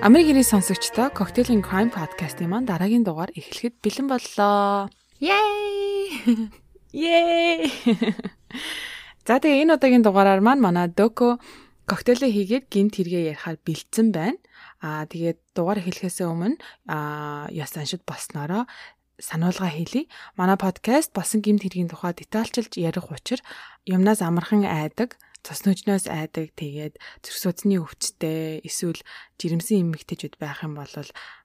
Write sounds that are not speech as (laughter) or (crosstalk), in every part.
Америк ирийн сонсогчдоо Cocktail and Crime podcast-ийн маань дараагийн дугаар эхлэхэд бэлэн боллоо. Yay! (laughs) Yay! (laughs) За тэгээ энэ удаагийн дугаараар маань манай Доко коктейлээ хийгээд гинт хэрэгээ ярихаар бэлдсэн байна. Аа тэгээд дугаар эхлэхээс өмнө аа яс аншид болсноороо сануулга хийлье. Манай подкаст болсон гимт хэргийн тухай детальчилж ярих учир юмнаас амархан айдаг цус нүжнөөс айдаг тэгээд зүрх судасны өвчтэй эсвэл жирэмсэн эмэгтэйчүүд байх юм бол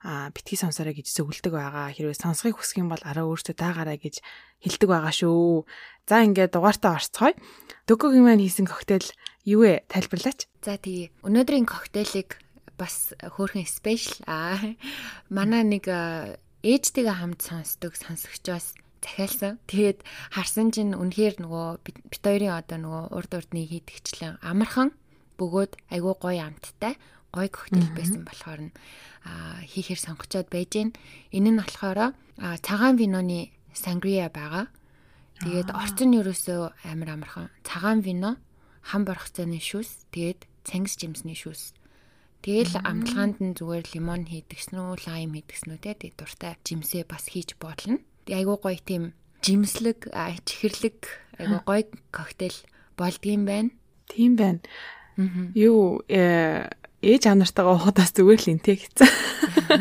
а битгий сонсороо гэж зөвлөдөг байгаа. Хэрвээ сонсхийг хүсэх юм бол араа өөртөө таагараа гэж хэлдэг байгаа шүү. За ингээд дугаартаа орцгоё. Дөкөгийн маань хийсэн коктейл юу вэ? Тайлбарлаач. За тий. Өнөөдрийн коктейлийг бас хөөрхөн спешиал аа манай нэг ээжтэйгээ хамт сонсдог сонсогчоос захиалсан. Тэгээд харсан чинь үнэхээр нөгөө бит хоёрын одоо нөгөө урд урдны хийдэгчлэн амархан бөгөөд айгүй гоё амттай гой коктейл байсан болохоор нь хийхээр сонгочоод байж гэн. Энэ нь болохоор цагаан виноны сангрия байгаа. Тэгээд орчин нь ерөөсөө амар амархан. Цагаан вино, хам борхцооны шүүс, тэгээд цангис жимсний шүүс. Тэгэл амтлагаанд нь зүгээр лимон хийдэгсэн үү, лайм хийдэгсэн үү тэгээд дуртай жимсээ бас хийж бодлоо айгуу гоё тийм жимслэг чихэрлэг айгуу гоё коктейл болдгийм байна. Тийм байна. Юу э, ээж анартайгаа уухадаас зүгээр л интэй гэсэн.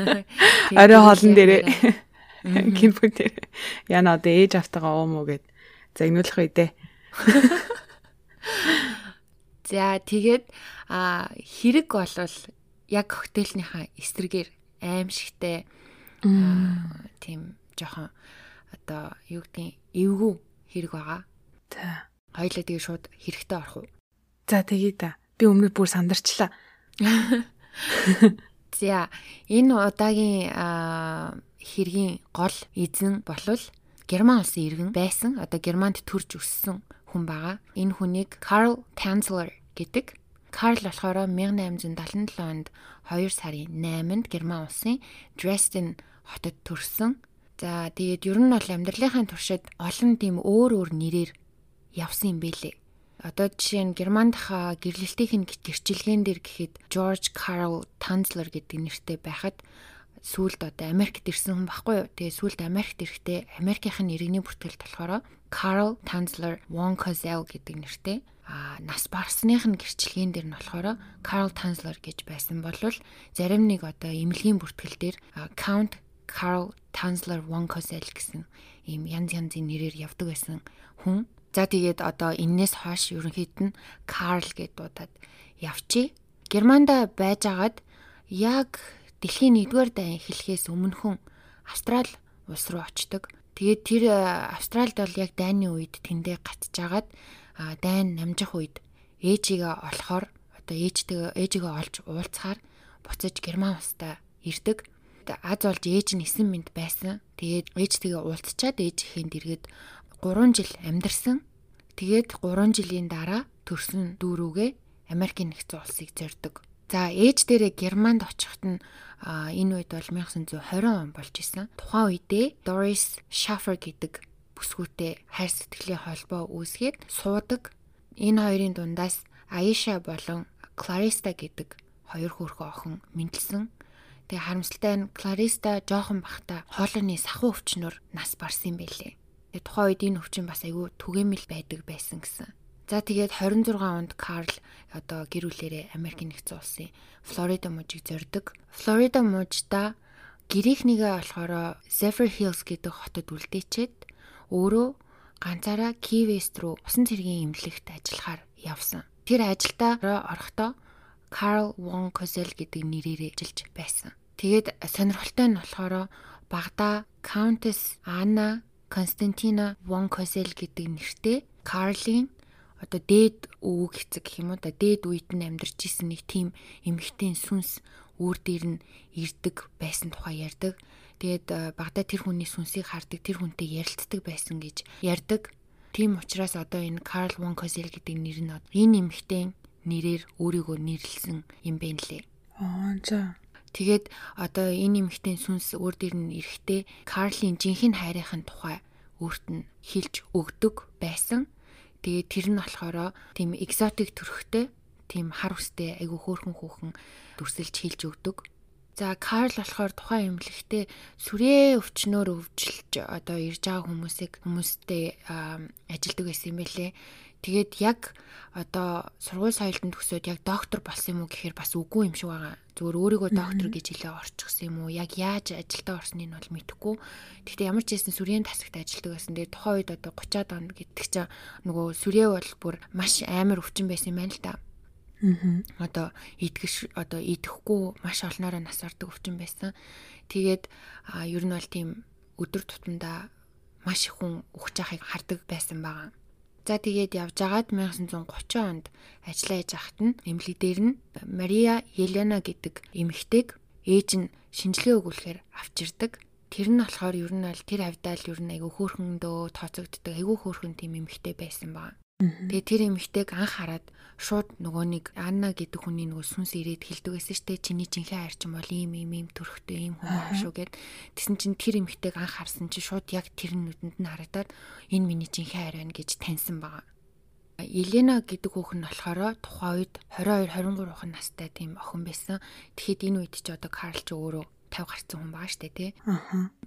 (laughs) Орой хоолн дээрээ гинбүн (laughs) дээр яна одоо ээж автагаа уумуу гэд загнуулах үедээ. (laughs) За тэгээд а хэрэг болвол яг коктейлийнхаа эсрэгээр аимшигтай тийм жоохон одоо юу гэдгийг эвгүй хэрэг байгаа. За. Хоёлаа тэгээ шууд хэрэгтэй орох уу? За тэгээ да. Би өмнө бүр сандарчлаа. (laughs) За энэ удаагийн хэргийн гол эзэн болвол Герман улсын иргэн байсан. Одоо Германд төрж өссөн хүн байгаа. Энэ хүнийг Карл Tanzler гэдэг. Карл болохоор 1877 онд 2 сарын 8-нд Герман улсын Dresden хотод төрсөн. За тэгээд ер нь бол амьдралынхаа туршид олон тийм өөр өөр нэрээр явсан юм бэлээ. Одоо жишээ нь Германд ха гэрлэлтийн гэрчилгээн дээр гэхэд George Carl Tanzler гэдэг нэртэй байхад сүүлд одоо Америкт ирсэн хүн баггүй юу. Тэгээ сүүлд Америкт ирэхдээ Америкийн иргэний бүртгэлд болохоор Carl Tanzler von Kozel гэдэг нэртэй а нас барсных нь гэрчлэгийн дээр нь болохоор Carl Tanzler гэж байсан болвол зарим нэг одоо эмнэлгийн бүртгэл дээр Count Carl Tanzler von Kossel гэсэн ийм янз янзын нэрээр явдаг байсан хүн. За тэгээд одоо энээс хойш ерөнхийд нь Карл гэд дуудаад явчи. Германда байжгаад яг дэлхийн 1-р дайн эхлэхээс өмнөхөн Австрал улс руу очдог. Тэгээд тэр Австралид бол яг дайны үед тэндээ гатжгаад дайн намжих үед ээжигээ олохоор одоо ээжтэйгээ ээжигээ олж уулзахаар буцаж Герман улстай ирдэг аз олж ээж нь 9 минут байсан. Тэгээд ээжтэйгээ уулзчаад ээж ихэнд иргэд 3 жил амьдарсан. Тэгээд 3 жилийн дараа төрсөн дүүрүүгээ Америкийн нэгдсэн улсыг зорддог. За ээж дээрээ Германд очихт нь энэ үед бол 1920 он болж исэн. Тухайн үедээ Doris Schaffer гэдэг бүсгүүтэй хайр сэтгэлийн холбоо үүсгээд суудаг. Энэ хоёрын дундаас Аиша болон Clarice гэдэг хоёр хөрхөн охин мэдлсэн. Тэгээ харамсалтай нь Клариста жоохон бахта хоолойны сахуу өвчнөр нас барсан юм байлээ. Тэгээ тухайн үед энэ өвчин бас айгүй түгээмэл байдаг байсан гэсэн. За тэгээд 26 онд Карл одоо гэр бүлээрээ Америк нэгдсэн улсын Флорида мужийг зорддог. Флорида мужда гэрийнхнийгээ болохоор Zephyr Hills гэдэг хотод үлдээчээд өөрөө ганцаараа Key West руу усан цэргийн эмнэлэгт ажиллахаар явсан. Тэр ажилдаа орохдоо Карл Вон Козел гэдэг нэрээр ажиллаж байсан. Тэгээд сонирхолтой нь болохоор багада Countess Anna Константина Вон Козел гэдэг нэртэй Карлийн одоо дээд өвөг хэцэг гэх юм уу да дээд үед нь амьдарч исэн нэг тийм эмэгтэй сүнс өөр дээр нь ирдэг байсан тухай ярьдаг. Тэгээд багада тэр хүний сүнсийг хардаг, тэр хүнтэй ярилцдаг байсан гэж ярьдаг. Тийм учраас одоо энэ Карл Вон Козел гэдэг нэр нь энэ эмэгтэй нэрээр өөрийгөө нэрлсэн юм байна лээ. Аа за. Тэгээд одоо энэ эмэгтэй сүнс өөр дээр нь эрэхтэй Карлийн жинхэнэ хайрын тухай өөрт нь хэлж өгдөг байсан. Тэгээд тэр нь болохоор тийм экзотик төрхтэй, тийм хар үстэй айгүй хөөрхөн хүүхэн дүрсэлж хэлж өгдөг. За Карл болохоор тухайн эмнэлэгтээ сүрээ өвчнөөр өвжилж одоо ирж байгаа хүмүүсийг хүмүүстэй ажилдаг байсан юм байлээ. Тэгээд яг одоо сургууль соёлтод төгсөөд яг доктор болсон юм уу гэхээр бас үгүй юм шиг байгаа. Зүгээр өөрийгөө доктор гэж хэлээ орчихсон юм уу? Яг яаж ажилдаа орсныг нь бол мэдэхгүй. Гэхдээ ямар ч хэсэн сүрийн тасагт ажилдаг байсан. Тэгээд тухайн үед одоо 30-аад он гэдэг чинь нөгөө сүрээ бол бүр маш амар өвчин байсан юм байна л да. Аа. Одоо идэхш одоо идэхгүй маш олноороо нас ордог өвчин байсан. Тэгээд ер нь бол тийм өдөр тутамдаа маш их хүн ухаж байгааг хардаг байсан байгаа. За тэгээд явж агаад 1930 онд ажиллаа хийж ахт нь эмнэлэг дээр нь Мария Елена гэдэг эмэгтэйг ээж нь шинжилгээ өгүүлэхээр авчирдаг. Тэр нь болохоор ер нь аль тэр авдаал ер нь айгүй хөөрхөндөө тооцогддог айгүй хөөрхөн тийм эмэгтэй байсан баг. Тэгээ тэр эмэгтэйг анх хараад шууд нөгөө нэг Анна гэдэг хүний нөгөө сүнс ирээд хэлдэг байсан штэ чиний жинхэнэ хайрчин бол ийм ийм ийм төрхтэй ийм хүн аа шүү гэд. Тэсэн чинь тэр эмэгтэйг анх харсан чинь шууд яг тэр нүдэнд нь харагдаад энэ миний жинхэнэ хайр байна гэж таньсан байгаа. Елена гэдэг хүүхэн нь болохоор тухайн үед 22 23 охин настай тийм охин байсан. Тэгэхэд энэ үед ч одоо Карл ч өөрөө 50 гарсан хүн байгаа штэ тий.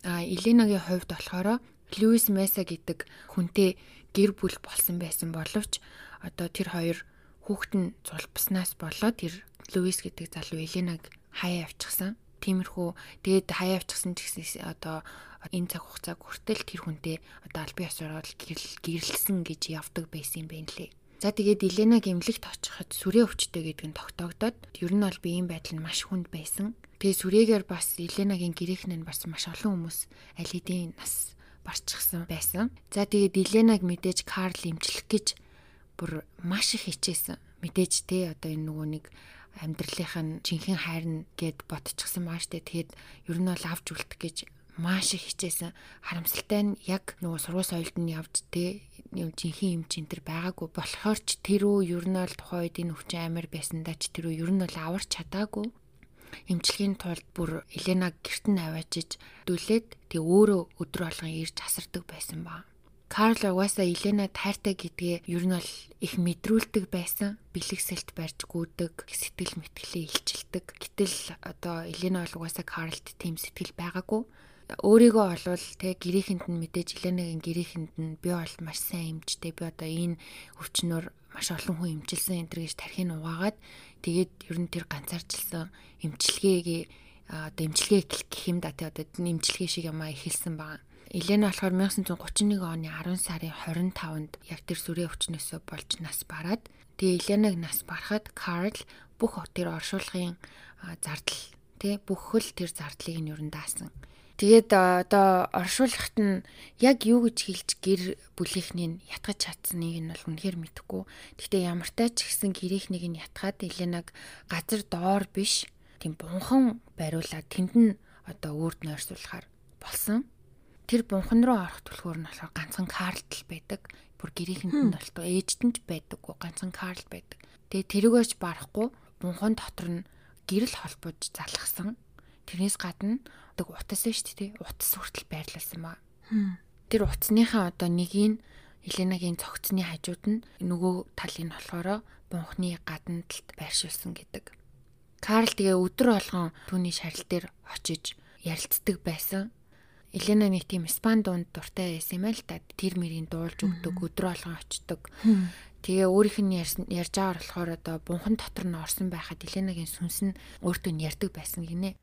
Аа Еленагийн хувьд болохоор Луис Меса гэдэг хүнтэй гэр бүл болсон байсан боловч одоо тэр хоёр хүүхэд нь зулбснаас болоод тэр Луис гэдэг залуу Эленаг хаяа авчихсан. Тиймэрхүү тэгээд хаяа авчихсан ч гэсэн одоо энэ цаг хугацааг хүртэл тэр хүнтэй одоо албан ёсоор гэрэлсэн гэж явдаг байсан юм байна лээ. За тэгээд Еленаг эмнэлэгт очиход сүрээ өвчтэй гэдэг нь тогтоогдоод ер нь бол биеийн байдал нь маш хүнд байсан. Тэгээ сүрээгээр бас Еленагийн гэрээхэн нь бас маш олон хүмүүс аль хэдийн нас барчихсан байсан. За тэгээд Еленаг мэдээж Карл имжлэх гэж бүр маш их хичээсэн. Мэдээж те одоо энэ нөгөө нэг амьдралынх нь жинхэнэ хайрна гэд ботчихсан маа штэ. Тэгээд ер нь бол авч үлдэх гэж маш их хичээсэн. Харамсалтай нь яг нөгөө сургууль соёлд нь явж те юм жинхэнэ юм чин тэр байгаагүй болохоор ч тэр үү ер нь бол тухайн үед энэ өвчин амар байсандаа ч тэр үү ер нь бол аварч чадаагүй эмчилгээний тулд бүр Еленаг гэрт нь аваачиж дүлээд тэг өөрөө өдөр болгон ирж асардаг байсан ба. Карл угаасаа Елена тайртай гэдгээ ер нь бол их мэдрүүлдэг байсан. Бэлэгсэлт барьж гүйдэг, сэтгэл мэтгэлээ илчилдэг. Гэтэл одоо Елена бол угаасаа Карлд тийм сэтгэл байгаагүй. Өөрийгөө олвол те гэрээхэнд нь мэдээж Еленагийн гэрээхэнд нь би бол маш сайн эмчтэй. Би одоо энэ өвчнөр маш олон хүн эмчилсэн энэ гэж тархинь угаагаад Тэгээд ер нь тэр ганцаарчилсан эмчилгээгээ одоо эмчилгээ гэх юм да тий одоо эмчилгээ шиг юм а эхэлсэн байгаа. Елена болохоор 1931 оны 10 сарын 25-нд яг тэр сүрээ өвчнөөсөө болж нас бараад тэгээ Еленаг нас барахад Карл бүх тэр оршуулгын зардал тий бүх хөл тэр зардлыг нь ер нь даасан. Тэгээд одоо оршуулгахт нь яг юу гэж хэлж гэр бүлийнхнийг ятгах чадсаныг нь бол үнэхээр мэдэхгүй. Гэхдээ ямар ч тач гэсэн гэрийнхнийг нь ятгаад Еленаг газар доор биш тийм бунхан бариулаад тэнд нь одоо үрд нойрсуулахаар болсон. Тэр бунхан руу орох түлхүүр нь болохоор ганцхан Карл байдаг. Бүр гэрийнхэнд нь бол ээжтэнд байдаггүй ганцхан Карл байдаг. Тэгээ тэрүүгөөч барахгүй бунхан дотор нь гэрэл холбож залгасан. Тэрнээс гадна удаг утас нь шүү дээ. Утас хүртэл байрлуулсан ба. Тэр утасныхаа одоо нэгийг Еленагийн цогцны хажууд нь нөгөө талын болохоор бунхны гадна талд байршуулсан гэдэг. Карл тэгээ өдөр болгон түүний шарил дээр очиж ярилцдаг байсан. Елена нэг тийм спан дунд дуртай байсан юм л та. Тэр мэрийн дуулж өгдөг, өдөр болгон очдог. Тэгээ өөрийнх нь ярьж байгаа болохоор одоо бунхан дотор нь орсон байхад Еленагийн сүнс нь өөртөө нь ярьдаг байсан гинэ.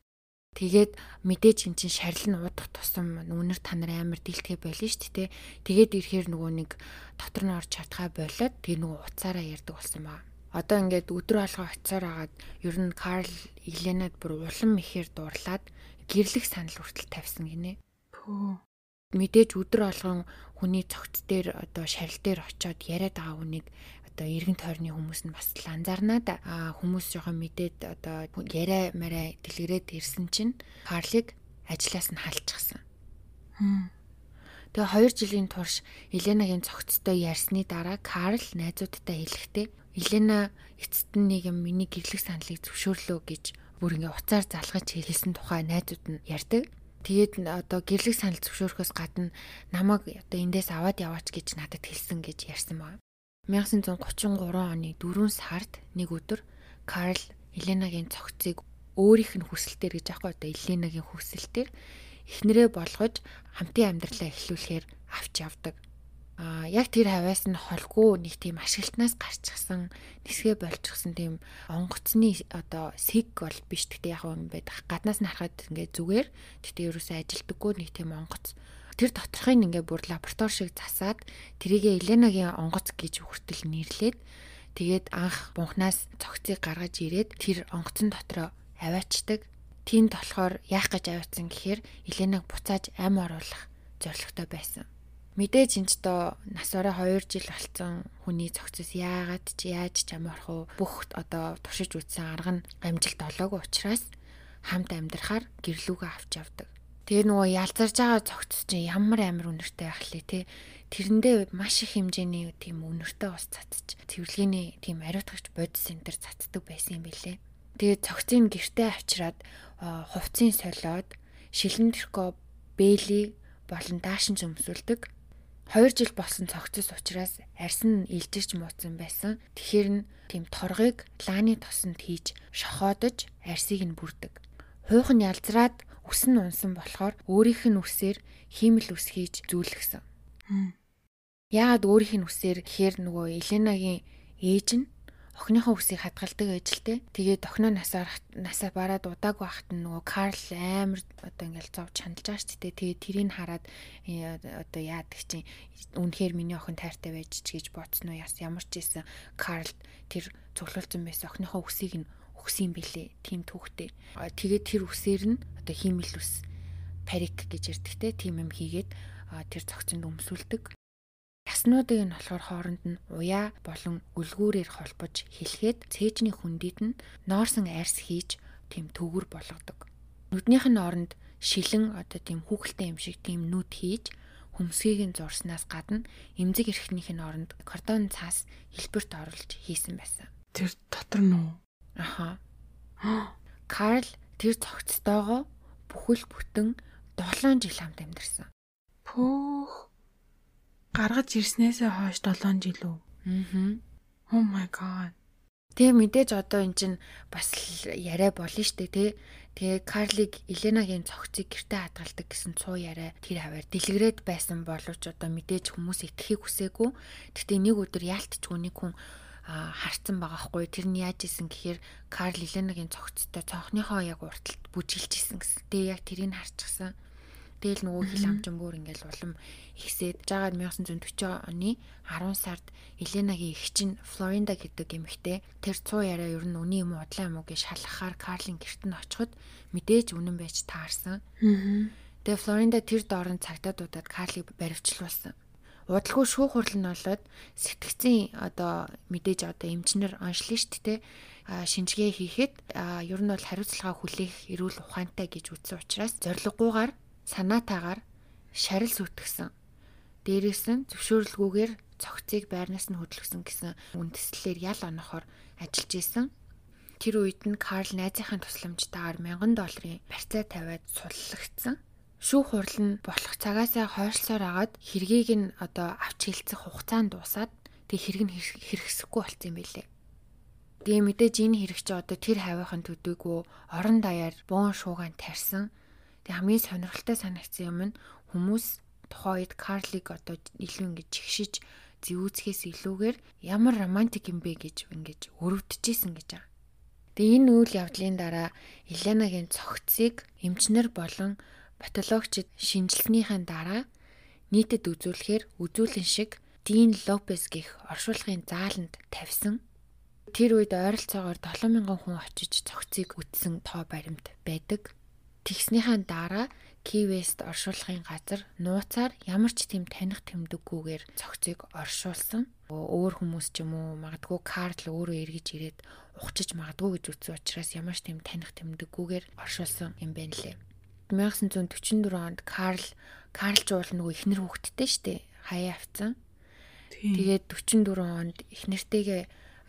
Тэгээд мэдээж эн чин шарил нь уудах тусам нүнэр та нар амар дэлтгэ байлаа шүү дээ. Тэгээд ирэхээр нөгөө нэг дотор нь орж чадхаа болоод тэгээ нөгөө уцаараа ярддаг болсон баа. Одоо ингээд өдөр алгаа очисаар агаад ер нь Карл Еленад бүр улам ихээр дурлаад гэрлэх санал хүртэл тавьсан гинэ. Пөө. Мэдээж өдөр алган хүний цогц дээр одоо шарил дээр очиод яриад байгаа хүнийг одоо эргэн тойрны хүмүүс нь бас л анзаарнаа да. Аа хүмүүс жоохон мэдээд одоо яриа мараа дэлгэрээд ирсэн чинь Карлиг ажлаас нь халчихсан. Тэгээ 2 жилийн турш Еленагийн цогцтой ярьсны дараа Карл найзуудтай хэлэхдээ Елена эцэст нь нэг юм миний гэрлэх саналыг зөвшөөрлөө гэж бүр ингээ уцаар залгаж хэлсэн тухай найзууд нь ярьдаг. Тэгээд одоо гэрлэх санал зөвшөөрөхөөс гадна намайг одоо эндээс аваад яваач гэж надад хэлсэн гэж ярьсан байна. 1933 оны 4 сард нэг өдөр Карл Еленагийн цогцыг өөрийнх нь хүсэлтээр гэж аахгүй одоо Эленагийн хүсэлтээр эхнэрээ болгож хамтын амьдралаа эхлүүлэхээр авч явдаг. А яг тэр хавьяас нь холгүй нэг тийм ашиглалтнаас гарчихсан нисгэ болчихсон тийм онгоцны одоо сэг бол биш гэхдээ яг юм байд гаднаас нь харахад ингээд зүгээр гэхдээ ерөөсөө ажилдаггүй нэг тийм онгоц тэр доторхыг ингээд бүр лаборатори шиг засаад тэрийг Еленагийн онгоц гэж хүртэл нэрлээд тэгээд анх бунхнаас цогцыг гаргаж ирээд тэр онгоцон дотроо аваачдаг. Тиймд болохоор яах гэж аваацсан гэхээр Еленаг буцааж ам оруулах зорилготой байсан. Мэдээж энэ ч доо нас орой 2 жил болсон хүний цогцос яагаад ч яаж ч амарх уу бүх одоо туршиж үзсэн арга нь амжилт олоогүй учраас хамт амьдрахаар гэрлүүгээ авч явдаг. Тэгээ нөгөө ялзарж байгаа цогцос чинь ямар амар үнэртэй байх лээ те. Тэрэндээ маш их хэмжээний тийм үнэртэй ус цацж цэвэрлэгээний тийм ариутгагч бодис центр цацдаг байсан юм билэ. Тэгээ цогцыг гэртээ авчираад хувцсын солиод шилэн тэрко бэйли болон даашин зөмсүүлдэг 2 жил болсон цогцос учраас арьсан нь илжирч мууцсан байсан. Тэгэхээр нь тийм торгыг лааны тосонд хийж шохоодож арьсыг нь бүрдэг. Хуух нь ялзраад үс нь унсан болохоор өөрийнх нь үсээр хиймэл үс хийж зүүлгсэн. Яагаад өөрийнх нь үсээр гэхээр нөгөө Еленагийн ээж нь охиныхоо үсийг хадгалдаг ажилтэй. Тэгээд охиноо насаар насаа бараад удаагүй байхад нөгөө Карл амар одоо ингээл зовж хандж байгаа ч гэдэг. Тэгээд тэрийг хараад э, одоо яадаг чинь үнэхээр миний охин тайртай байж ч гэж бодсон уу яс ямар ч ийсэн Карл тэр цуглуулсан байсан охиныхоо үсийг нь өгсөн бэлээ. Тим түүхтэй. Тэгээд тэр үсээр нь одоо хиймэл үс парик гэж ярьдаг те. Тим юм хийгээд тэр цогцонд өмсүүлдэг. Яснуудыг нь болохоор хооронд нь уяа болон үлгүүрээр холбож хэлэхэд цээжний хүндийд нь ноорсон арьс хийж тийм төгөр болгодог. Нүднийх нь оронд шилэн одоо тийм хүүхэлтэй юм шиг тийм нүд хийж хөмсгийг нь зурснаас гадна эмзэг эрхнийх нь оронд кордон цаас хэлбэрт оруулж хийсэн байсан. Тэр дотор нь уу? Аха. (gasps) Карл тэр цогцтойгоо бүхэл бүтэн 7 жил хамт амьдарсан. Пөөх гаргаж ирснээсээ хойш 7 жил үү? Аа. Oh my god. Тэгээ мэдээж одоо эн чинь бас яриа болно штэ тий. Тэгээ Карлиг Еленагийн цогцыг гэрте хадгалдаг гэсэн цуу яриа тэр хаваар дэлгэрээд байсан боловч одоо мэдээж хүмүүс итгэхийг хүсээгүй. Гэхдээ нэг өдөр яалтчгүй нэг хүн харцсан байгаа хгүй тэр нь яаж исэн гэхээр Карл Еленагийн цогцтой цонхныхоо яг урталт бүжиглж исэн гэсэн. Тэгээ яг тэрийг харчихсан. Тэгэл нөгөө хил амжин бүр ингээл улам ихсээд жагаад 1940 оны 10 сард Еленагийн эгч нь Флоринда гэдэг эмэгтэй тэр цуу яриа ер нь үний юм удлаа юм уу гэж шалгахаар Карлин гэрт нь очиход мэдээж үнэн байж таарсан. Тэгээ Флоринда тэр доорн цагтаадуудад Карлиг баривчлуулсан. Удалгүй шүүх хурал нь болоод сэтгцийн одоо мэдээж одоо эмчнэр оншлин шүү дээ шинжгээ хийхэд ер нь бол хариуцлага хүлээх эрүүл ухаантай гэж үзсэн учраас зориггүйгээр санаатаагаар шарил сүтгэсэн. Дээрээс нь зөвшөөрлгүйгээр цогцыг байрнаас нь хөдөлгсөн гэсэн үндэслэлээр ял онохоор ажиллаж исэн. Тэр үед нь Карл найзынхаа тусламжтайгаар 1000 долларын барьцаа тавиад суллагдсан. Шүүх хурал нь болох цагаасаа хойшлсоор агаад хэргийг нь одоо авч хэлцэх хугацаанд дуусаад тэг хэрэг нь хэрэгсэхгүй болсон юм билээ. Тэгээ мэдээж энэ хэрэг чи одоо тэр хавийнхын төдийгүй орон даяар буун шуугаан тарьсан Тэг хамгийн сонирхолтой санагдсан юм нь хүмүүс тухайн үед Карлиг одоо илүү ингэж чигшиж зэвүүцхээс илүүгээр ямар романтик юм бэ гэж ингэж өрөвдөжсэн гэж байгаа. Тэгээ энэ үйл явдлын дараа Еленагийн цогцыг эмчнэр болон патологчид шинжилснийхэн дараа нийтэд үзүүлэхээр үзүүлэн шиг Дин Лопес гих оршуулгын зааланд тавьсан. Тэр үед ойролцоогоор 7000 хүн очиж цогцыг үтсэн тоо баримт байдаг. Тэгснийхаа дараа Кивест оршуулгын газар нууцаар ямар ч тийм таних тэмдэггүйгээр цогцыг оршуулсан. Өөр хүмүүс ч юм уу магадгүй Карл өөрөө эргэж ирээд ухчиж магадгүй гэж үзсэн учраас ямар ч тийм таних тэмдэггүйгээр оршуулсан юм байна лээ. 1944 онд Карл Карл жуул нөгөө ихнэр хүүхэдтэй штэ хаяа авцсан. Тэгээд 44 онд ихнэртэйгээ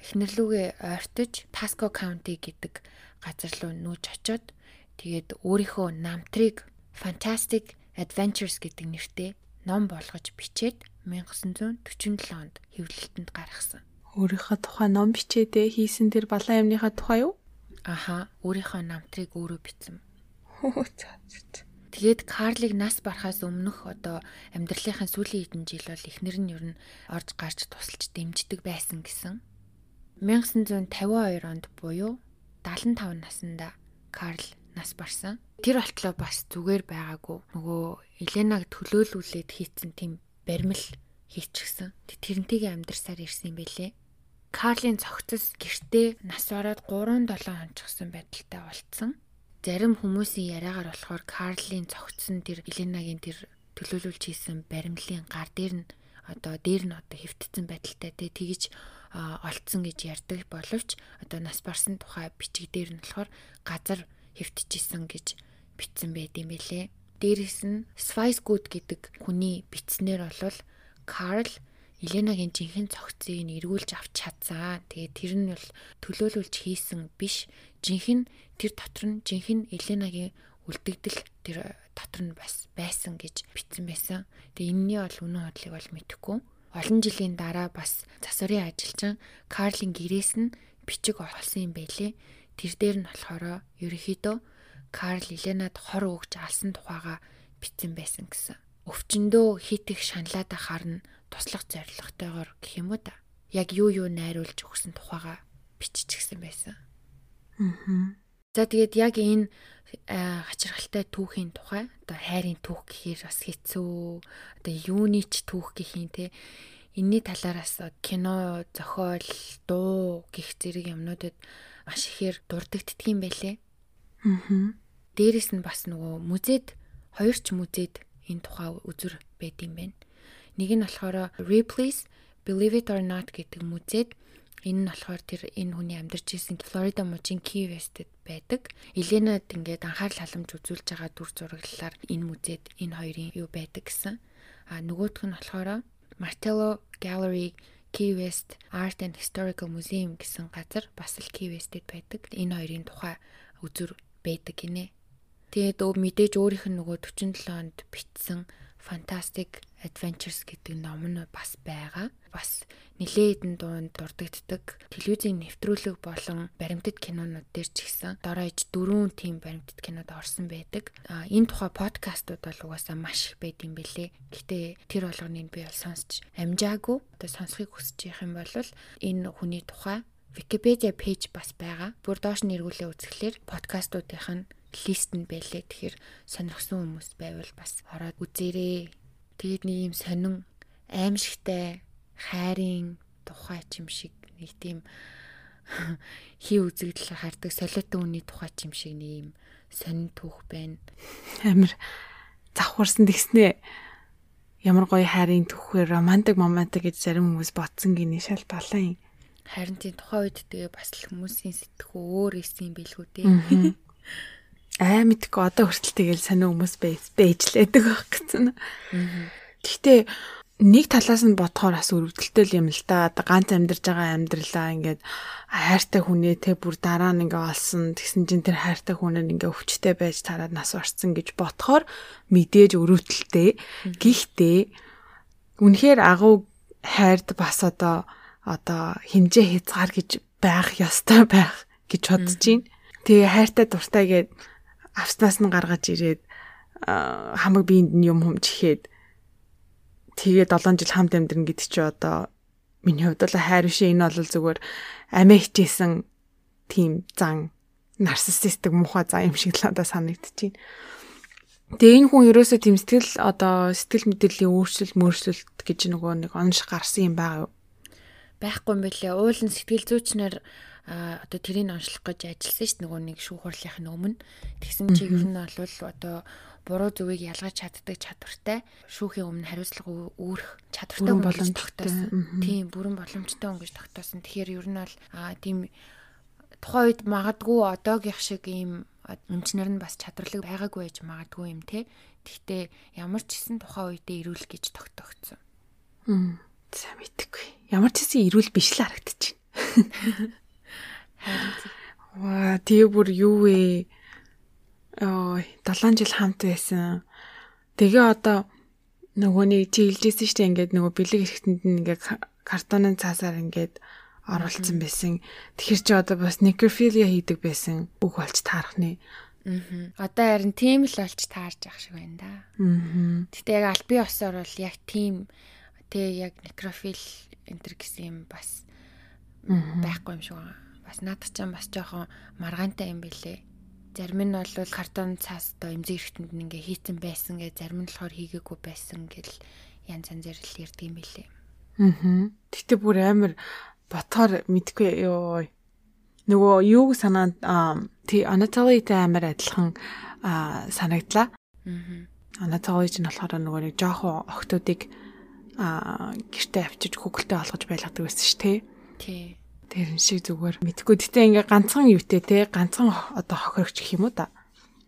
ихнэрлүүгээ ойртож Pasco County гэдэг газар руу нүүж очоод Тэгээд өөрийнхөө намтрыг Fantastic Adventures гэдэг нэртэй ном болгож бичээд 1947 онд хэвлэлтэнд гаргасан. Өөрийнхөө тухай ном бичээдээ хийсэн тэр балан юмныхаа тухай юу? Аха, өөрийнхөө намтрыг өөрөө бичсэн. Тэгээд Карлиг нас барахаас өмнөх одоо амьдралынхаа сүүлийн хэдэн жил бол эхнэр нь ер нь орж гарч тусалж дэмждэг байсан гэсэн. 1952 онд буюу 75 наснда Карл нас барсан. Тэр болтлоо бас зүгээр байгаагүй. Нөгөө Еленаг төлөөлүүлээд хийцэн тийм баримл хийчихсэн. Тэрнтэйгээ амьдарсаар ирсэн юм бэлээ. Карлийн цогцос гэртээ нас ороод 3-7 хонцгсон байдалтай болцсон зарим хүмүүсийн яриагаар болохоор Карлийн цогцсон тэр Еленагийн тэр төлөөлүүлж хийсэн баримлын гар дээр нь одоо дээр нь одоо хэвтцэн байдалтай тий тэгж олцсон гэж ярьдаг боловч одоо нас барсан тухай бичиг дээр нь болохоор газар хэвтчихсэн гэж бичсэн байт юм бэлээ. Дээрээс нь Spice-Good гэдэг хүний бичснээр бол Карл Еленагийн жинхэнэ цогцыг нь эргүүлж авч чадсан. Тэгээд тэр нь бол төлөөлүүлж хийсэн биш. Жинхэнэ тэр дотор нь жинхэнэ Еленагийн үлдэгдэл тэр дотор нь бас байсан гэж бичсэн байсан. Тэгээ энэний бол үнэн хотлыг бол мэдэхгүй. Олон жилийн дараа бас засварын ажилчин Карлин гэрээс нь бичиг олсон юм байлээ. Тэр дээр нь болохоор ерөнхийдөө Карл Еленад хор өгч алсан тухайга бичсэн байсан гэсэн. Өвчнөдөө хит их шаналаад харна туслах зорилготойгоор гэх юм уу та. Яг юу юу найруулж өгсөн тухайга биччихсэн байсан. Аа. За тэгээд яг энэ хачирхалтай түүхийн тухай одоо хайрын түүх гэхээр бас хэцүү. Одоо юуны ч түүх гэх юм те. Энийний талаараас кино, зохиол, дуу гих зэрэг юмнуудад маш ихээр дурддагддаг юм байлээ. Аа. Дээрэс нь бас нөгөө музейд хоёр ч музейд энэ тухай үзүр байд юм байна. Нэг нь болохоор Ripley's Believe It or Not гэдэг музейд энэ нь болохоор тэр энэ хүний амьдарч исэн Флорида мужийн Key West-д байдаг. Еленад ингээд анхаарал халамж үзүүлж байгаа дүр зураглалаар энэ музейд энэ хоёрын юу байдаг гэсэн. А нөгөөх нь болохоор Martello Gallery Key West Art and Historical Museum гэсэн газар бас л Key West-д байдаг. Энэ хоёрын тухай үзүр байдаг гинэ. Тэгээд өө мэдээж өөрийнх нь нөгөө 47 онд бичсэн Fantastic Adventures гэдэг ном нь бас байгаа. Бас нэлээд хэдэн дуунд дурддагддаг телевизийн нэвтрүүлэг болон баримтат кинонууд дээр ч гэсэн доройж дөрвөн тийм баримтат кинод орсон байдаг. А энэ тухай подкастууд бол угаасаа маш их байд юм бэлээ. Гэтэ тэр болгоныг би бол сонсч амжаагүй. Одоо сонсхийг хүсэж явах юм бол энэ хүний тухай Википедиа пэйж бас байгаа. Бүр доош нь эргүүлээ үзэхлээр подкастуудынх нь лист нь байлээ. Тэгэхээр сонирхсан хүмүүс байвал бас ороод үзээрэй. Тэгээд нэг юм сонин аимшигтай хайрын тухай ч юм шиг нэг тийм (laughs) хий үзэгдэл хардаг солиотой хүний тухай ч юм шиг нэг юм сонин түүх байна. Амир завхарсан тэгснэ. Ямар гоё хайрын түүхээр романтик момент гэж зарим хүмүүс ботсон гинэ шал балаа юм. Харин тийм тухайн үед тэгээ бас л хүмүүсийн сэтгэхүй өөр исэн билгүү дээ (laughs) аа мэдгүй одоо хүртэл тэгэл сонио хүмүүс бэйжлээдэг байх гэсэн. Гэхдээ нэг талаас нь бодохоор бас өрөвдөлттэй юм л да. Ганц амьдарч байгаа амьдралаа ингээд хайртай хүнээ те бүр дараа нь ингээ олсон. Тэгсэн чинь тэр хайртай хүнээр ингээ өвчтэй байж тараад нас орсон гэж бодохоор мэдээж өрөвдөлттэй. Гэхдээ үнэхээр агуу хайрд бас одоо одоо хэмжээ хязгаар гэж байх ёстой байх гэж бодож байна. Тэгээ хайртай дуртай гээд авснаас нь гаргаж ирээд хамаг биеинд нь юм хүмж ихэд тэгээ 7 жил хамт амьдрын гэдэг чи одоо миний хувьд бол хайр биш энэ бол зүгээр амиа хичээсэн тийм зан нарциссистик муухай зан юм шиг л одоо санагдчихээн. Тэгээ энэ хүн ерөөсөө тийм сэтгэл одоо сэтгэл мэдрэлийн өөрчлөлт мөрчлөлт гэж нөгөө нэг онш гарсан юм байгаа юу? Байхгүй юм билээ. Уулын сэтгэл зүйчнэр одоо тэрийг онцлох гэж ажилласан ш нөгөө нэг шүү хурлынхын өмнө тэгсэн чи ер нь бол одоо буруу зүгийг ялгаж чаддаг чадвартай шүүхийн өмнө хариуцлага өөрөх чадвартай боломж тогтоосон. Тийм бүрэн боломжтой хүн гэж тогтоосон. Тэгэхээр ер нь бол а тийм тухайн үед магадгүй одоогийнх шиг ийм өмчнөр нь бас чадварлаг байгаагүй байж магадгүй юм те. Гэхдээ ямар ч хэсэн тухайн үедээ ирүүл гэж тогтоогдсон. Хм. За мэдгүй. Ямар ч хэсэн ирүүл биш л харагдчихэв. (laughs) Ваа, тэгээ бүр юу вэ? Ой, 7 жил хамт байсан. Тэгээ одоо нөгөө нэг чи хэлжсэн шүү дээ ингээд нөгөө бэлэг эрэхтэнд нь ингээд картонын цаасаар ингээд оруулсан байсан. Тэгэхээр чи одоо бас necrophilia хийдэг байсан үг болж таарах нэ. Аа. Одоо харин тийм л олж таарж ах шиг байна да. Аа. Гэтэ яг албан ёсоор бол яг тийм тэг яг некрофил энтер гэсэн юм бас байхгүй юм шиг байна. Бас наадах ч бас жоохон маргаантай юм бэлээ. Зарим нь бол картон цаас доо эмзэг эргэтэнд ингээ хийцэн байсан гэ зарим нь болохоор хийгээгүй байсан гэл янз янзэр л ярьдаг юм бэлээ. Аа. Гэтэ бүр амар ботхоор мэдгүй ёо нөгөө юуг санаанд тий Anatoly-тэй амар адилхан санагдлаа. Аа. Anatoly ч нь болохоор нөгөө нэг жоохон охтуудыг гэртээ авчиж хөгөлтэй олгож байлгадаг байсан шүү тий. Тий. Тэр шиг зүгээр мэдгүй. Гэтэ ингээ ганцхан юутэй те ганцхан одоо хохирогч гэх юм уу та.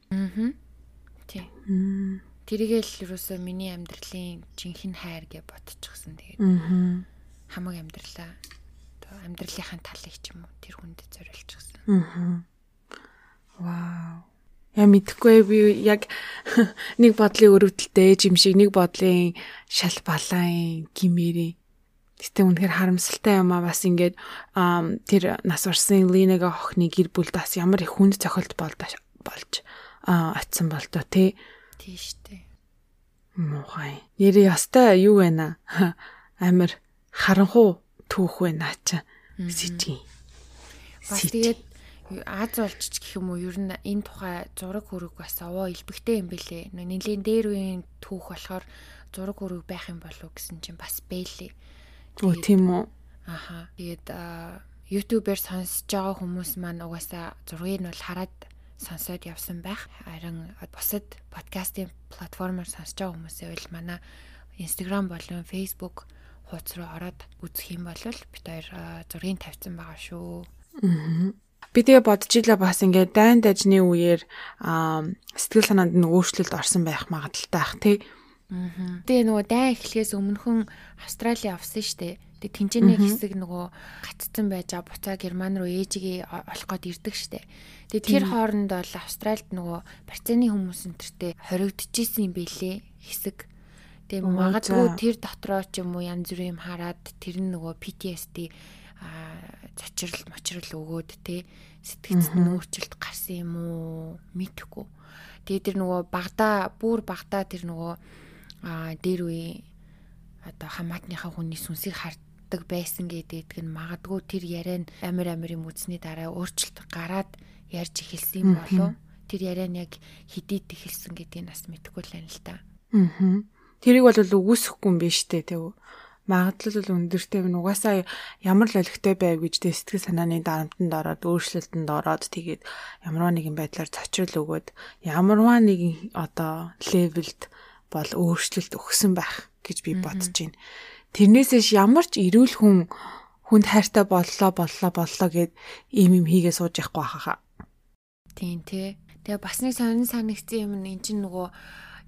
Аа. Тий. Тэргээл юусоо миний амьдралын жинхэнэ хайр гэж ботчихсон. Тэгээд Аа. хамаг амьдралаа амьдралынхаа талыг ч юм уу тэр хүнд зориулчихсан. Аа. Вау. Я мэдхгүй би яг (laughs) нэг бодлын өрөвдөлтэй жимшиг нэг бодлын шал балаан гимээрээ Гэтэ үнэхээр харамсалтай юм а бас ингээд тэр нас орсон Линага охины гэр бүл бас ямар их хүнд цохилт болдож болж очисон бол тоо тий. Тийш дээ. Мухай. Нэрээ ястай юу вэ наа? (laughs) Амир харанхуу түүх вэ наа чи. Сижиг. Бас тэгээд Аз олж гэх юм уу ер нь энэ тухай зураг хөрөг бас овоо илбэгтэй юм бэлээ. Нэлийн дээр үеийн түүх болохоор зураг хөрөг байх юм болов гэсэн чинь бас бэлээ. Өө тийм үү. Аха. Тэгээд YouTube-ээр сонсож байгаа хүмүүс маань угаасаа зургийг нь бол хараад сонсоод явсан байх. Харин бусад подкастын платформоор сонсож байгаа хүмүүсээ бол манай Instagram болон Facebook хуудас руу ороод үзэх юм бол бид хоёр зургийг тавьсан байгаа шүү. Аа. Би тэгээ бодож илаа бас ингээд дайн дажны үеэр сэтгэл санаанд нь өөрчлөлт орсон байх магадaltaй ах тий. Тэгээ нөгөө дайн эхлэхээс өмнөхөн Австрали авсан штэ. Тэгээ тэнцэнэ хэсэг нөгөө гаццсан байж а буцаа Герман руу ээжигээ олох гээд ирдэг штэ. Тэгээ тэр хооронд бол Австральд нөгөө барьцааны хүмүүс энтертэй хоригдчихсэн юм бэлээ хэсэг. Тэгээ магадгүй тэр дотроо ч юм уу янз бүрийн юм хараад тэр нь нөгөө PTSD зочрол мочрол өгөөд те сэтгцэд нүүрчлэлт гарсан юм уу мэдхгүй. Тэгээ тэр нөгөө багада бүр багада тэр нөгөө а дээр үе одоо хамаатныхаа хүний сүнсийг харддаг байсан гэдэг нь магадгүй тэр яриа нь амир амир юм үзсний дараа өөрчлөлт гараад ярьж эхэлсэн юм болов тэр яриа нь яг хидийд эхэлсэн гэдгийг бас мэдэхгүй л байна л да. Аа. Тэрийг бол үгүйсэхгүй юм биш үү те магадлал бол өндөртэй байна. Угаасаа ямар л олигтой байв гэж тэ сэтгэл санааны дарамтанд ороод өөрчлөлтөнд ороод тэгээд ямарваа нэгэн байдлаар цочрол өгөөд ямарваа нэгэн одоо левелд бол өөрчлөлт өгсөн байх гэж би бодож байна. Тэрнээсээс ямар ч эрүүл хүн хүнд хайртай боллоо боллоо боллоо гэд ийм юм хийгээ сууж яахгүй хаа. Тийм тий. Тэгээ бас нэг сонин санагдсан юм эн чинь нөгөө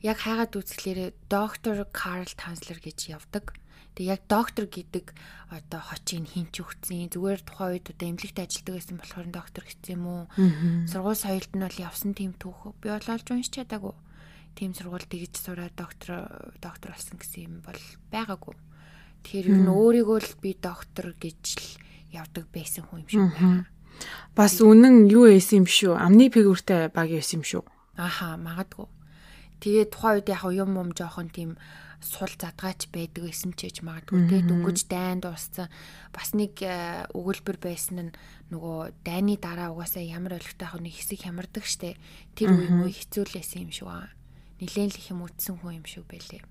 яг хайгаад үзэхлээрээ доктор Карл Танслер гэж явдаг. Тэг яг доктор гэдэг одоо хочийг хинч өгцэн. Зүгээр тухайн үед одоо эмнэлэгт ажилладаг байсан болохоор доктор гэсэн юм уу? Сургууль соёлд нь бол явсан тийм түүх. Би бол олж уншиж чадаагүй. Тийм сургууль тэгж сураад доктор доктор болсон гэсэн юм бол байгаагүй. Тэгэхээр ер нь өөрийгөө л би доктор гэж л явдаг байсан хүн юм шиг байна. Бас үнэн юу эйсэн юм шүү. Амны фигүртэй баг байсан юм шүү. Аха, магадгүй. Тэгээ тухайн үед яг юм юм жоохон тийм сул задгаач байдаг гэсэн ч гэж магадгүй те дөнгөж дайнд дууссан бас нэг э, өгүүлбэр байсан нь нөгөө дайны дараа угаасаа ямар олигтой ах нэг хэсэг хямардаг штэ тэр үе муу хэцүүлсэн юм шиг аа нилээн л их юм үтсэн хүн юм шиг байлээ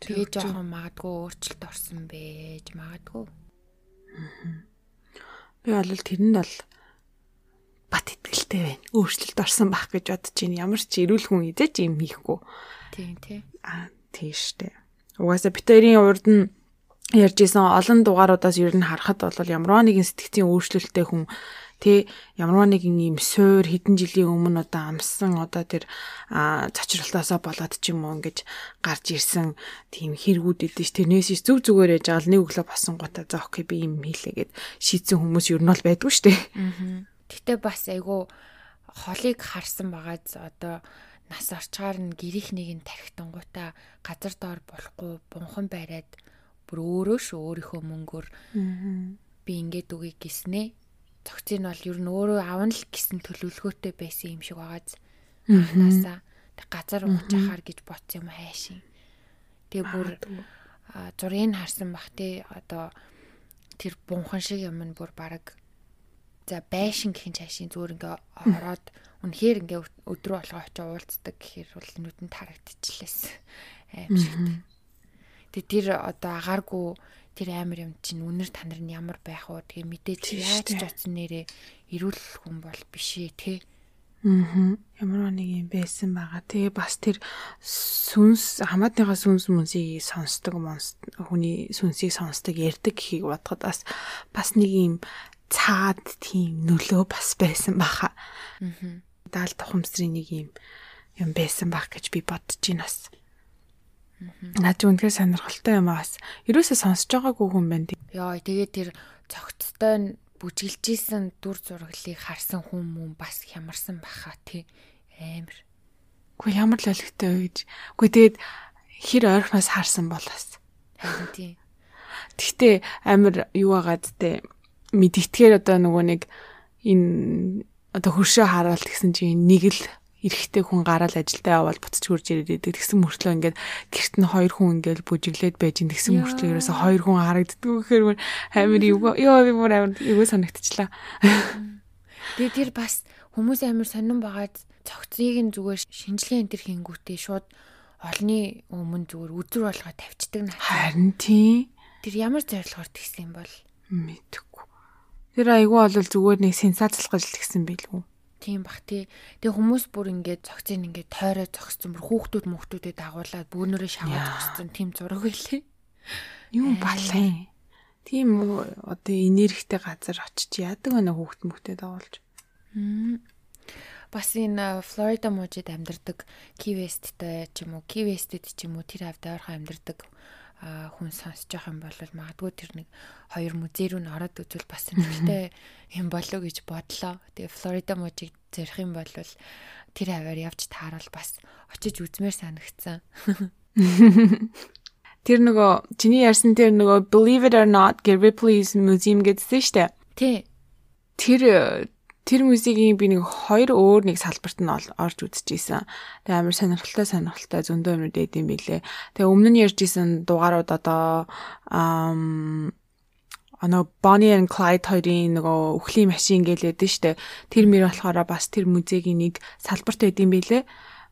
тэгээ жоохон магадгүй өөрчлөлт орсон байж магадгүй би бол тэрэнд бол бат итгэлтэй байна. Өөрчлөлт орсон байх гэж бодож байна. Ямар ч эрүүл хүн идэж юм хийхгүй. Тийм тий. Аа тийштэй. Угаасаа бит хоёрын урд нь ярьж исэн олон дугааруудаас ер нь харахад бол ямарваа нэгэн сэтгцийн өөрчлөлттэй хүн тэ ямарваа нэгэн юм суур хэдэн жилийн өмнө одоо амссан одоо тэр цочролтоосоо болоод ч юм уу ингэж гарч ирсэн тийм хэрэгүүд ш тэрнээс зүг зүгээр яж байгаа нэг өглөө босон гутаа за окей би юм хийлээгээд шийдсэн хүмүүс ер нь бол байдгүй штэ. Аа Гэтэ бас айгүй холыг харсан байгааз одоо нас орчгаар нь гэрих нэг нь тархитангуудаа газар доор болохгүй бунхан бариад бүр өөрөө шүү өөрийнхөө мөнгөөр би ингээд үгүй гиснэ. Цогцыг нь бол ер нь өөрөө авна л гэсэн төлөвлөгөөтэй байсан юм шиг байгааз. Анхнаасаа газар ууж ахаар гэж бодсон юм хайшин. Тэгээ бүр зургийг харсан бах тий одоо тэр бунхан шиг юм нь бүр баг за байшин гэхин цаашийн зүгээр ингээ ороод үнэхээр ингээ өдрөө болгоо очиж уулздаг гэхээр бол нүдэнд харагдчихлээс аим шиг. Тэгээ тэр одоо агааргүй тэр амар юм чинь үнэр танар нь ямар байх вэ? Тэгээ мэдээж яаж ч оцсон нэрээ эрүүл хүн бол биш ээ тий. Аа. Ямар нэг юм байсан байгаа. Тэгээ бас тэр сүнс хамаатныхаа сүнс мүнсийг сонсдог хүний сүнсийг сонсдог ярддаг гэхийг бодоход бас бас нэг юм цаад тийм нөлөө бас байсан баха. Аа. Даал тухамсрын нэг юм юм байсан байх гэж би бодож байна бас. Наад үнэхээр сонирхолтой юм бас. Ерөөсөө сонсож байгаагүй хүн байна. Йоо, тэгээд тэр цогцтой бүжиглжсэн дүр зураглыг харсан хүн мөн бас хямарсан баха тий. Амар. Гэхдээ ямар л өлегтэй вэ гэж. Гэхдээ тэгээд хэр ойрхоноос харсан бол бас. Харин тий. Гэхдээ амар юу агаад те мэдгэтгэр одоо нөгөө нэг энэ одоо хөршөө хараалт гэсэн чинь нэг л эрэхтэй хүн гараал ажилдаа явбал буцаж хурж ирээд идэг. Тэгсэн мөртлөө ингээд гэрт нь хоёр хүн ингээд бүжиглээд байж ин тэгсэн мөртлөө ерөөсө хоёр хүн харагддаг гэхээр амар юу ёо би бүр амар юу санагдчихлаа. Тэгээ тэр бас хүмүүс амар сонирн байгаад цогцыг нь зүгээр шинжилгээ энэ төр хийнгүүтээ шууд олны өмнө зүгээр үзүр болгоо тавьчихдаг наа. Харин тий. Тэр ямар зорилгоор тэгсэн юм бол мэдэхгүй. Тэр айгүй бол зүгээр нэг сенсацлах гэж тэгсэн билүү. Тийм бах тий. Тэгээ хүмүүс бүр ингээд цогцыг ингээд тойроо зогссон бүр хүүхдүүд мөхтүүдэд дагуулад бүүнөрөө шаваад зогссон тийм зураг байлээ. Юу балай. Тийм одоо энергитэй газар очиж яадаг байна хүүхд мөхтөд дагуулж. Бас энэ Флорида мужид амьдардаг West-тэй ч юм уу, West-д ч юм уу тэр хавьд ойрхон амьдардаг хүн сонсож байгаа юм бол магадгүй тэр нэг хоёр музей рүү н ороод үзвэл бас сонирхолтой юм болов гэж бодлоо. Тэгээ Флорида мужийг зорих юм бол тэр хаваар явж таарал бас очиж үзмээр санагцсан. (laughs) Тэр нөгөө чиний ярьсан тэр нөгөө Believe it or not Gary Ripley's Museum гэдсэн штэ. Тий. Тэр тэр музейгийн би нэг хоёр өөр нэг салбарт нь орж үзчихсэн. Тэгээ амар сонирхолтой сонирхолтой зөндөө юмнууд эдэм билээ. Тэгээ өмнө нь ярьжсэн дугаарууд одоо ам Ано Bonnie and Clyde хоёрын нөгөө үхлийн машин гэлээд нь штэ. Тэр мөр болохоор бас тэр музейгийн нэг салбарт байд юм билээ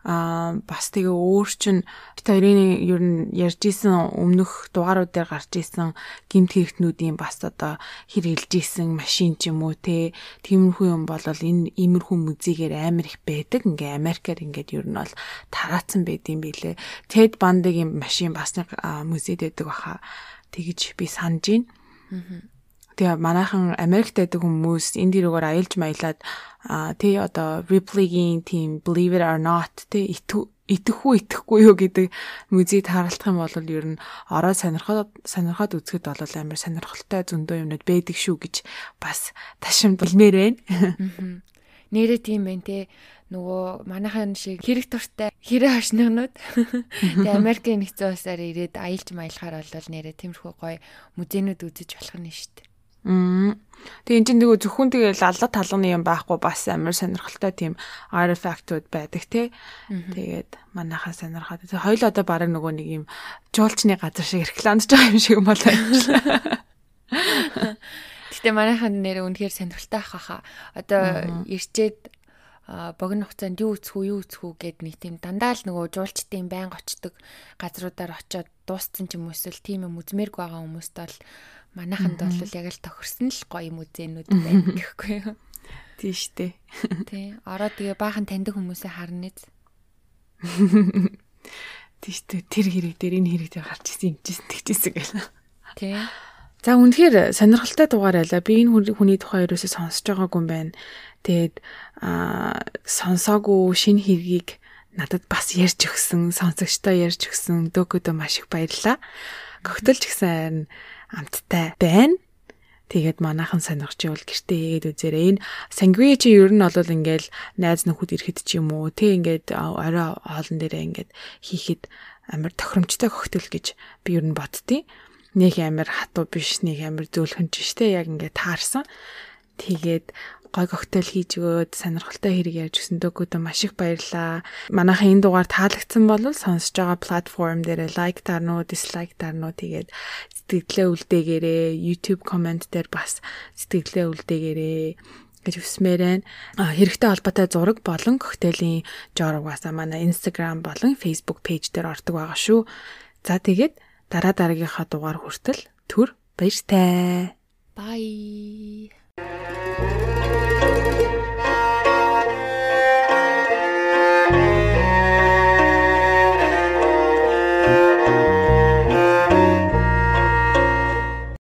аа бас тэгээ өөр чин хоёрын ер нь ярьж исэн өмнөх дугаарууд дээр гарч исэн гимт хэрэгтнүүдийн бас одоо хэрэгжилж исэн машин ч юм уу те тиймэрхүү юм бол энэ иймэрхүү музейгээр амар их байдаг. Ингээ Америкаар ингээд ер нь бол тараацсан байдсан билээ. Тед Бандыгийн машин бас нэг музейд байдаг баха. Тэгэж би санаж байна. Аа Тэгээ манайхан Америкт байдаг хүмүүс энэ дэрүүгээр аялж маялаад тий одоо Ripley-гийн team Believe it or not тий итгэхгүй итгэхгүй юу гэдэг музейд харалтах юм бол ер нь ороо сонирхоод сонирхоод үзэхэд бол амар сонирхолтой зөндөө юмнууд байдаг шүү гэж бас ташимдалмээр байна. Нэрээ тийм байна те нөгөө манайхан шиг хэрэг туртай хэрэг хашнагнууд (laughs) тэгээ Америкийн нэгэн улсаар ирээд аялж маялахаар бол нэрээ тиймэрхүү гоё музейнүүд үзэж болох нь шүү дээ. Тэгээ эн чинь нөгөө зөвхөн тэгээ лалга талганы юм байхгүй бас амар сонирхолтой тийм artifact-ууд байдаг тий. Тэгээд манайхаа сонирхоод. Тэгээ хоёул одоо бараг нөгөө нэг юм жуулчны газар шиг рекламдж байгаа юм шиг болоо. Гэтэ манайхан нэр үнэхээр сонирхолтой ах хаа. Одоо ирчээд богино хугацаанд юу үсэх үү юу үсэх үү гэд нэг тийм дандаа л нөгөө жуулчдын байнга очдог газруудаар очиод дууссан ч юм уу эсвэл тийм юм үзмээргүй байгаа хүмүүст бол манайханд бол яг л тохирсон л гоё музейнүүд байна гэхгүй юу. Тийм штэ. Тий. Ороод тэгээ баахан таньдаг хүмүүсээ харна нэз. Тийм штэ. Тэр хэрэг дээр энэ хэрэг дээр гарч ирсэн юм чийсэн тэгчихсэн гэл. Тий. За үнэхээр сонирхолтой дугаар байлаа. Би энэ хүний тухай ерөөсөө сонсож байгаагүй юм байна. Тэгээд аа сонсоогүй шинэ хэргийг надад бас ярьж өгсөн, сонсогчтой ярьж өгсөн дөөгөөдөө маш их баярлалаа. Когтолч гэсэн амттай байна. Тэгээд манайхан сонирхчихвол гэртээ хийгээд үзээрэй. Энэ сангви чи ер нь бол ингээл найз нөхөд ирэхэд ч юм уу тий ингээд орой хоолн дээрээ ингээд хийхэд амар тохиромжтой коктейл гэж би ер нь боддتي. нэг амир хатуу биш, нэг амир зөөлхөн ч штэ яг ингээд таарсан. Тэгээд гой коктейл хийж өгөөд сонирхолтой хэрэг ярьж өгсөн дөгөөдөө маш их баярлаа. Манайхаа энэ дугаар таалагдсан бол сонсож байгаа платформ дээр лайк дарнуу, дислайк дарнуу тэгээд сэтгэлээ үлдээгээрээ YouTube комент дээр бас сэтгэлээ үлдээгээрээ гэж хүсмээр байна. Хэрэгтэй холбоотой зураг болон коктейлийн жоргасаа манай Instagram болон Facebook пэйж дээр ордог байгаа шүү. За тэгээд дараа дараагийнхаа дугаар хүртэл түр баяртай. Bye.